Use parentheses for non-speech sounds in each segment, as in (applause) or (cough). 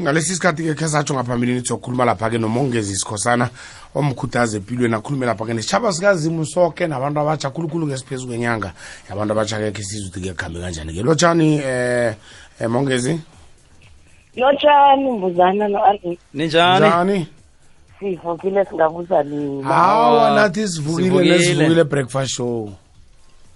ngalesi sikhathi-ke khe satsho ngaphambilini sizokhuluma lapha-ke nomongezi isikhosana omkhuthaza empilweni akhulume lapha-ke nesitshaba sikazimu soke nabantu abatsha khulukhulu ngesiphezu kwenyanga. Yabantu abatsha-ke khe siza ukuthi-ke kuhambe kanjani-ke lotshani eh, eh mongezi? Lotshani mbuzana no-ani ninjani? Njani? Sivukile singabuza nina. Hawa nathi sivukile Sivukile. nesivukile breakfast show.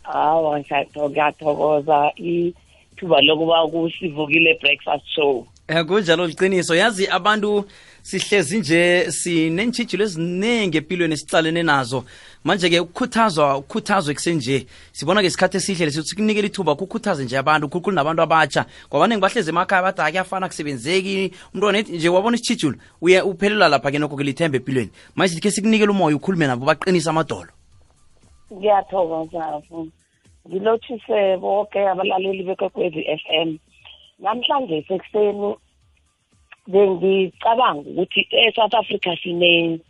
Hawa ngiyatho- ngiyathokoza. Ithuba lokuba kusivukile breakfast show kunjalo liqiniso. Yazi abantu sihlezi nje sinentshijilo eziningi empilweni sicalene nazo. Manje ke ukukhuthazwa ukukhuthazwa kusenje sibona ke isikhathi esihle lesi sikunikela ithuba kukhuthaze nje abantu khulukhulu nabantu abatsha kwabaningi bahlezi emakhaya bathi akuyafana kusebenzeki umntwana nje wabona isitshijilo uye uphelela lapha ke nokho ke lithemba empilweni manje ke sikunikele umoya ukhulume nabo baqinise amadolo. Ngiyathokoza ngilotshise bonke abalaleli bekwekwezi f m namhlanje sekuseni bengicabanga ukuthi e-south africa sine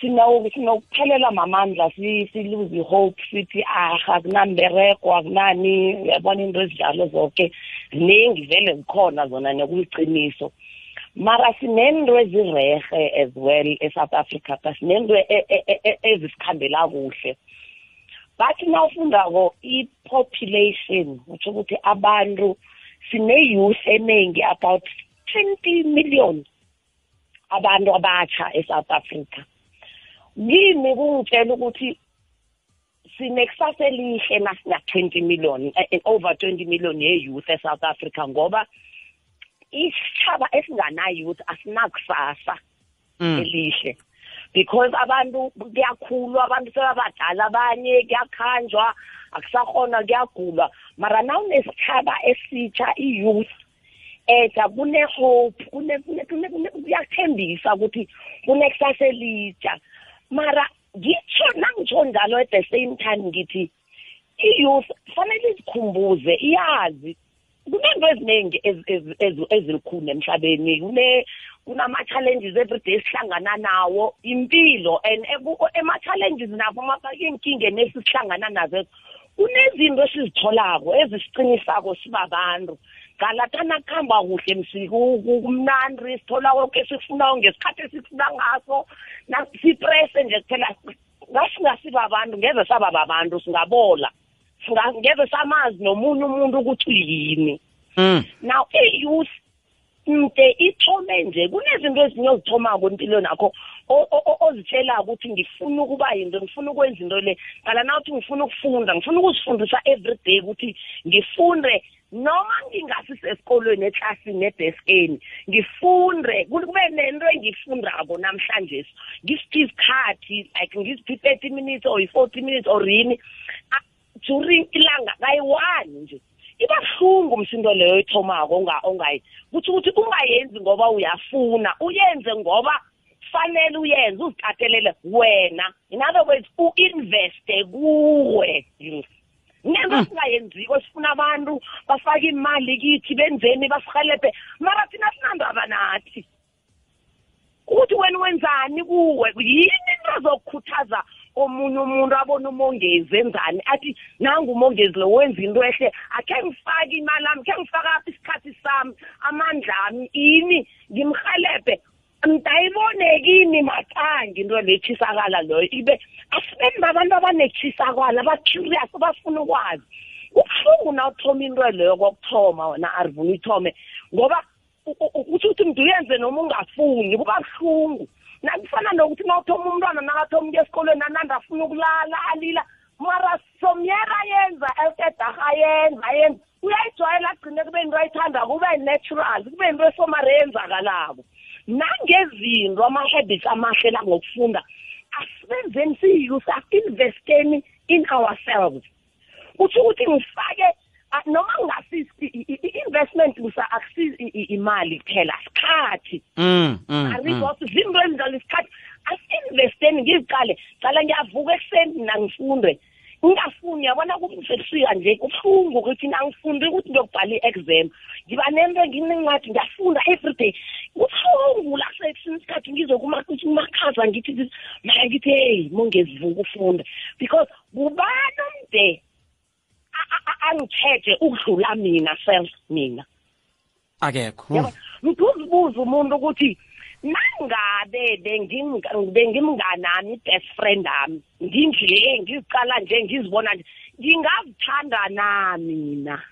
sino- sinokuphelelwa mamandla si- siluze i-hope sithi ah akunambereko akunani. Uyabona into ezinjalo zonke ziningi vele zikhona zona nekuliqiniso mara sinento ezirehe as well e-south africa but sinento e- e- e- ezisikhambela kuhle. Bathi nawufundako i-population utsho ukuthi abantu sine-youth eningi about twenty million abantu abatsha e-south africa kimi kungitshela ukuthi sinekusasa elihle nasina-twenty million eh, over twenty million ye-youth e-south africa ngoba isitshaba esingana-youth asinakusasa Mm. elihle because abantu kuyakhulwa abantu sebabadala abanye kuyakhanjwa akusakhona kuyagulwa. Mara nawunesitshaba esitsha i-youth etha kune-hope kune- kune- kune- kune- kuyathembisa ukuthi kunekusasa elitsha mara ngitsho nangitsho njalo at the same time ngithi i-youth fanele izikhumbuze iyazi. Kunento eziningi ezi- ezi- ezi- ezilikhulu emhlabeni. Kune kunama-challenges everyday esihlangana nawo impilo and eku- ema-challenges nabo mafakeinkingeni esisihlangana nazo. Kunezinto esizitholako ezisiqinisako sibabantu. Ngalathana kuhamba kuhle msiku kumnandi sithola konke esikufunayo ngesikhathi esikufuna ngaso. Siprese nje kuphela ngasingasibabantu ngeze saba babantu singabola. Singa- ngeze samazi nomunye umuntu ukuthi uyini. Mm. now i-youth mde ithome nje. Kunezinto ezinye ozithomako empilweni akho o- o- o- ozitshelako ukuthi ngifuna ukuba yinto ngifuna ukwenza into le. Qala nawuthi ngifuna ukufunda ngifuna ukuzifundisa every day ukuthi ngifunde. Noma ngingasisesikolweni eklasini edeskeni ngifunde. Ku- kube nento engiyifundako namhlanje. Ngisiphi isikhathi like ngisiphi i-thirty minutes or i-forty minutes or yini. During ilanga kayi-one nje. Iba buhlungu msindo leyo ithomako onga- ongayi. Kuthi ukuthi ungayenzi ngoba uyafuna uyenze ngoba fanele uyenze uzicatelele wena. In other words u-investe kuwe nento singayenziko sifuna abantu bafake imali kithi benzeni basihelebhe mara thina sinandaba nathi. Ukuthi wena wenzani kuwe? Yini into ezokukhuthaza omunye umuntu abone umongezi enzani athi nangu umongezi lo wenza into ehle akhe ngifake imali ami khe ngifake apha isikhathi sami amandla ami ini ngimhelebhe mdayibone kini macangi into lechisakala loyo ibe asibeni babantu abanechisakala abacurious bafuna ukwazi. Kubuhlungu na uthoma into leyo kokuthoma wena arivuna uyithome ngoba ukuthi ukuthi mntu uyenze noma ungafuni kuba buhlungu. Nakufana nokuthi nawuthoma umntwana nakathoma ukuya esikolweni ananda afuna ukulala alila mara somyera ayenza esedaha ayenza ayenza. Uyayijwayela agcine kube into ayithanda kube natural kube into esomare eyenzakalako nangezinto ama-habits amahle la ngokufunda asibenzeni siyi-youth asinvesteni in ourselves. Kutsho ukuthi ngifake noma ngingasisi i- i- i-investment musa akusizi i- i- imali kuphela sikhathi Mm. mm, mm. aribosi zinto ezinjalo isikhathi asi-investeni ngiziqale cala ngiyavuka ekuseni mina ngifunde. Ngingafuni yabona kubusebusika nje kubuhlungu ukuthi nangifundi ukuthi ngiyokubhala i-exam. Ngiba nento nginencwadi ngiyafunda everyday kubuhlungu la sekusini isikhathi ngizokumakhaza ngithi mara ngithi heyi mongezivuka ufunda because kubani umde? a- a- a- angithethe ukudlula mina self mina. Akekho. Yabo ngizibuza umuntu ukuthi nangabe benginga- bengimnganami i-best friend ami nginje ngizicala nje ngizibona nje ngingazithanda na mina?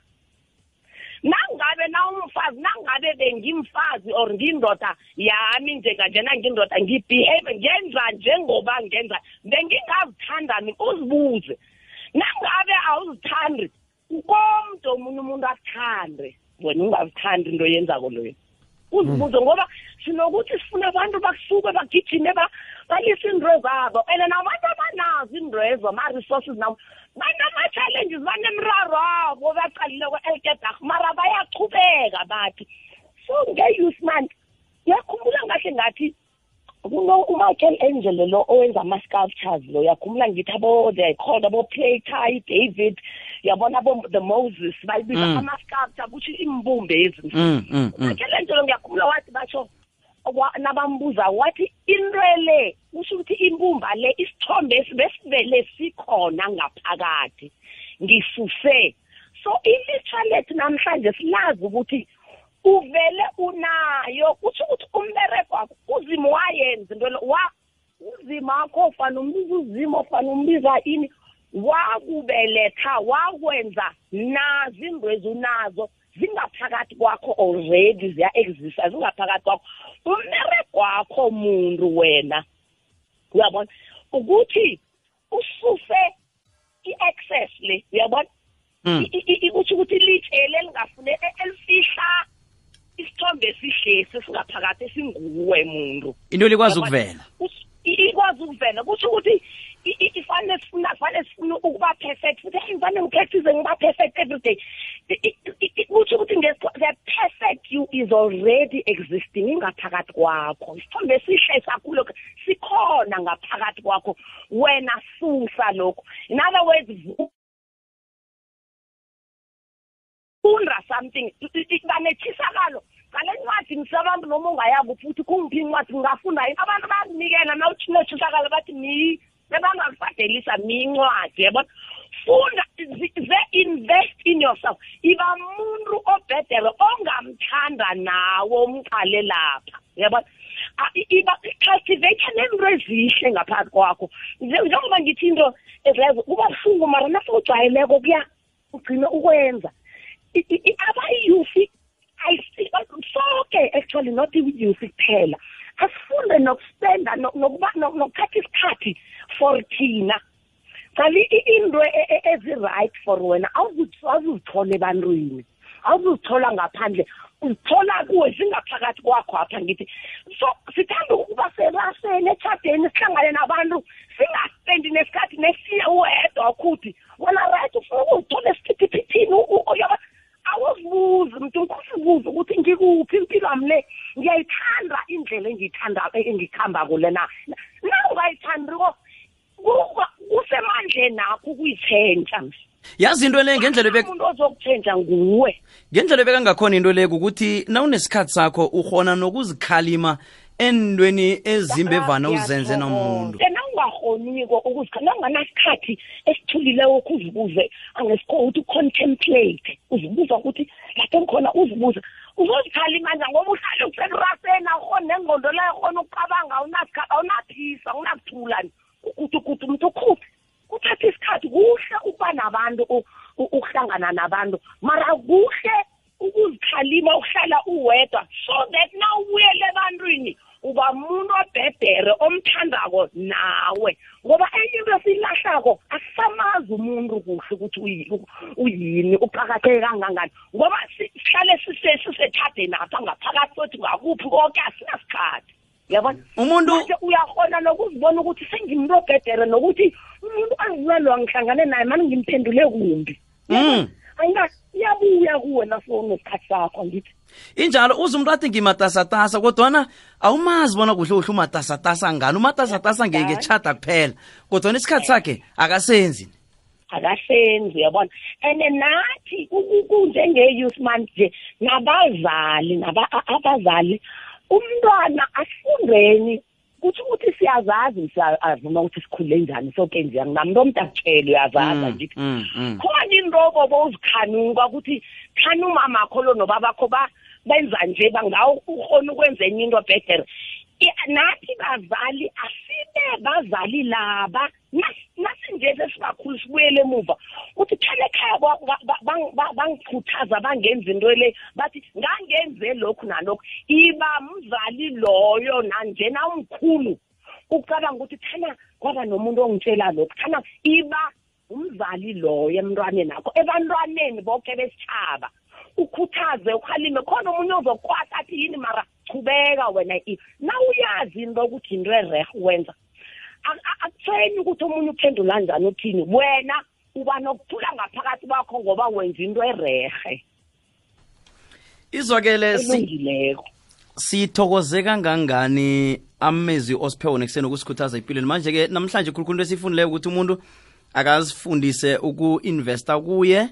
Nangabe nawumfazi nangabe bengimfazi or ngindoda yami njenganjena ngindoda ngibehave ngenza njengoba ngenza bengingazithanda mina uzibuze. Nangabe awuzithandi. Komntu omunye umuntu akuthande wena ungazithandi into yenzako loyo uzibuze ngoba sinokuthi sifuna abantu bakusuke bagijime ba- balise into zabo. And nabantu abanazo indwezo ama-resources nabo banama-challenges banemraro abo baqalile kwe-elkedag mara bayachubeka bathi so nge-youth month ngiyakhumbula ngahle ngathi kuno umichael angelo lo owenza ama-sculptures lo uyakhumbula ngithi abo they called abo playtie david yabona abo the moses bayibiza Mm. ama-sculpture kutho imbumbe ezi Mm, mm, mm. Michelangelo ngiyakhumbula wathi batsho wa- nabambuza wathi into le kusho ukuthi imbumba le isithombe esi besivele sikhona ngaphakathi ngisuse so ilitsha lethu namhlanje silazi ukuthi uvele unayo kusho ukuthi umbereko wakho uzimo wayenza into le wa uzimo wakho ofana umbiza uzimo ofana umbiza ini wakubeletha wakwenza nazo indwezi unazo zingaphakathi kwakho already ziya-exista zingaphakathi kwakho. Ummereko wakho muntu wena uyabona? Ukuthi ususe i-access le uyabona? Mm. I- i- i- kusho ukuthi litshele elingafune e- elifihla isithombe esihlesi esingaphakathi esinguwe muntu. Into likwazi ukuvela? Us- i- ikwazi ukuvela kusho ukuthi i- i- ifanele sifuna kufanele sifuna ukuba perfect futhi hey ngifanele ngipractice ngiba perfect every day. I- i- i- i- kusho ukuthi ngesi- the perfect you is already existing ingaphakathi kwakho. Isithombe esihle sakho lokho sikhona ngaphakathi kwakho. Wena susa lokho in other words funda something banethisakalo ngale ncwadi ngisabantu noma ungayabo futhi kungiphi incwadi ngingafunda yini? Abantu bayakunikela na uthi nethisakalo bathi mi sebangakubhadelisa mi incwadi yabona funda zi- ze-invest in yourself. Iba muntu obhedere ongamthanda nawe omqale lapha yabona A- i- iba cultivate nento ezihle ngaphakathi kwakho. Nje- njengoba ngithi into ezilezo kuba buhlungu mara nasewujwayeleko kuya ugcine ukwenza. I- i- i- abayouth I see sonke actually not youth kuphela. Asifunde nokuspenda no- nokuba- no- nokuthatha isikhathi for thina. Qali i- into e- e- ezi-right for wena awuzuthi- awuzuzithola ebantwini awuzuzithola ngaphandle uzithola kuwe zingaphakathi kwakho apha ngithi. So sithanda ukuba seraseni etshadeni sihlangane nabantu singaspendi nesikhathi nesiye wedwa ukuthi wena right ufuna ukuzithola esiphithiphithini yaba awuzibuzi mntu nkusibuze ukuthi ngikuphi impilo yami le ngiyayithanda indlela engiyithanda engikhambako lena na ungayithandiko kuba kusemandleni akho ukuyitshentsha yazi into le ngendlela umuntu ozokutshentsha nguwe. Ngendlela bekangakhona into le kukuthi nawunesikhathi sakho ukhona nokuzikhalima endweni ezimbi evana uzenze nomuntu. Tena ungahoniko ukuzikhala unganasikhathi esithulileko ukuzibuze angesikho ukuthi ucontemplate uzibuza ukuthi lapho ngikhona uzibuze uzozikhalima nja ngoba uhlale usekuraseni awukhoni nengqondo leyo khona ukucabanga awunasikhathi awunaphisa awunakuthula ukuthi ukuthi umuntu ukhuphi kuthatha isikhathi kuhle ukuba nabantu u- u- ukuhlangana nabantu. Mara kuhle ukuzikhalima ukuhlala uwedwa so that na ubuyele ebantwini uba muntu obhedere omthandako nawe. Ngoba enye into esiyilahlako asisamazi umuntu kuhle ukuthi uyini uqakatheke kangangani. Ngoba si- sihlale sise- sisetshadeni apha ngaphakathi sothi ngakuphi konke asinasikhathi yabona? Umuntu- Manje uyakhona nokuzibona ukuthi sengimuntu obhedere nokuthi umuntu angiwelwa ngihlangane naye mani ngimphendule kumbi. Mm. Ayina iyabuya kuwe naso nesikhathi sakho ngithi. Injalo uze umuntu athi ngimatasatasa kodwana awumazi bona kuhle kuhle umatasatasa ngani. Umatasatasa ngeketshada kuphela kodwana isikhathi sakhe akasenzi. Akasenzi uyabona? And nathi kunjenge-youth month nje nabazali naba- a- abazali umntwana asifundeni kutho ukuthi siyazazi siyavuma ukuthi sikhule njani soke nje anginamntu omntatshele uyazaza Mm, ngithi mm, mm. khona intobo bowuzikhanuka ukuthi khani umamakho lo nobabakho ba benza nje bangawo ukhona ukwenza enye into bhetere I- nathi bazali asibe bazali laba. Nas- nasinje sesibakhulu sibuyele emuva. Uthi phela ekhaya ba- ba- ba- bang- ba- bangikhuthaza bangenza into le. Bathi ngangenze lokhu nalokhu. Iba mzali loyo nanjena umkhulu. Ucabanga ukuthi thana kwaba nomuntu ongitshela lokhu. Thana iba umzali loyo emntwaneni akho ebantwaneni bonke besitshaba ukhuthaze ukhalime khona omunye ozokwata athi yini mara? Chubeka wena i na uyazi into ukuthi into erehe wenza Ak- ak- akutheni ukuthi omunye uphendula njani uthini wena uba nokuthula ngaphakathi kwakho ngoba wenza into erehe izwakele elungileko. sithokoze kangangani amezi osiphewo nekuseni ukusikhuthaza empilweni manje-ke namhlanje khulukhulu into esifundileyo ukuthi umuntu akazifundise uku-investa kuye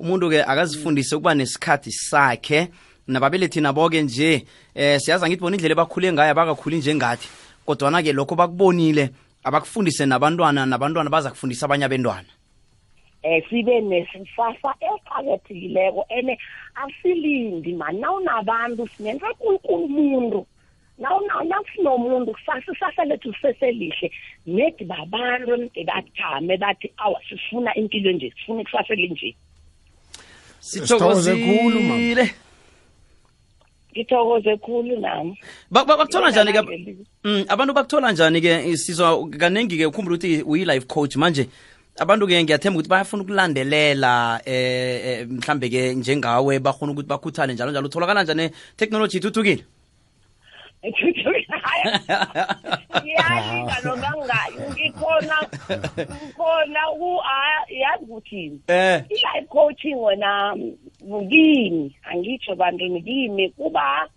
umuntu-ke akazifundise ukuba nesikhathi sakhe nababelethi nabo-ke nje eh siyazi angithi bona indlela ebakhule ngayo abakakhuli njengathi kodwana-ke lokho bakubonile abakufundise nabantwana nabantwana baza kufundisa abanye abentwana. Eh sibe nesifasa eqakethekileko ene asilindi mani nawunabantu sinenza kunkulu umuntu. Nawusinomuntu kusasa isasa lethu liseselihle nedi babantu emde bajame bathi awa sifuna impilo nje sifuna ikusasa elinje. Sithokoze khulu, mama. sithokozile ngithokoze khulu nami. Ba- ba- bakuthola njani ke Ngelanga mm, abantu bakuthola njani ke sizwa kaningi ke ukhumbula ukuthi uyi-life coach. Manje abantu ke ngiyathemba ukuthi bayafuna ukulandelela eh, eh mhlambe ke njengawe bafuna ukuthi bakhuthale njalo njalo. Utholakala njani? Technology ithuthukile. Ngiyalinga (laughs) nokangani ngikhona ngikhona ku ah, yazi ukuthi eh. i-life coaching wena kimi angitsho bantwini kimi kuba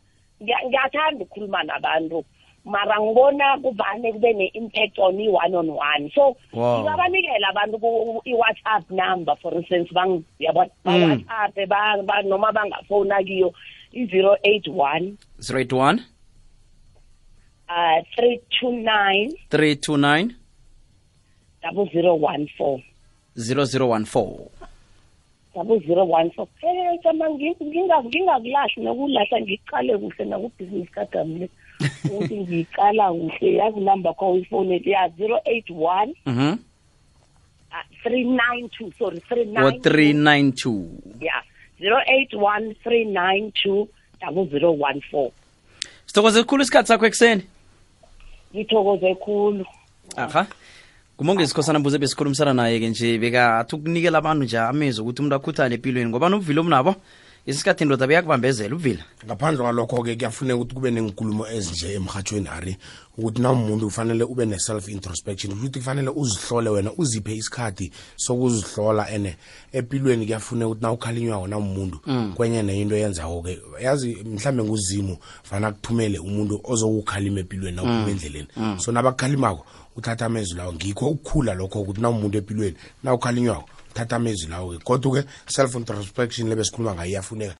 ngiya- ngiyathanda ukukhuluma nabantu. Mara ngibona kuvane kube ne-impact on i-one on one. So Wow. ngingabanikela abantu ku- i-whatsapp number for instance bang- yabo- ba-whatsapp ba- ba- noma bangafona kiyo i-zero eight one. 081 uh three two nine. 329 double zero one four. 0014 double zero one four. Eh kama ngi- nginga- ngingakulahli nokulahla ngiqale kuhle nakubhizinisi kagamle (laughs) ukuthi ngiqala kuhle yazi number kho uyifonele ya zero eight one. Mhm. Three nine two sorry three o nine 392 yeah zero eight one three nine two double zero one four. Sithokoze kukhulu isikhathi sakho ekuseni. Ngithokoze khulu. Aha. Ngumongezi sikhosana mbuze besikhulumisana naye-ke nje bekathi ukunikela abantu nje amezwi ukuthi umuntu akhuthane empilweni ngoba nobuvila omnabo isikhathi indoda beyakubambezela ubuvila ngaphandle kwalokho-ke kuyafuneka ukuthi kube nenkulumo ezinje emhathweni ari ukuthi namuntu kufanele ube ne-self introspection ukuthi kufanele uzihlole wena uziphe isikhathi sokuzihlola ene. Empilweni kuyafuneka ukuthi na ukhalinywako namuntu kwenye neyinto into yenzako-ke yazi mhlambe nguzimu fana kuthumele umuntu ozokukhalima empilweni na uphuma endleleni. So nabakukhalimako uthatha amezwi lawo. Ngikho ukukhula lokho ukuthi na umuntu empilweni na ukhalinywako uthatha amezwi lawo-ke. Kodwa-ke self introspection lebe sikhuluma ngayo iyafuneka.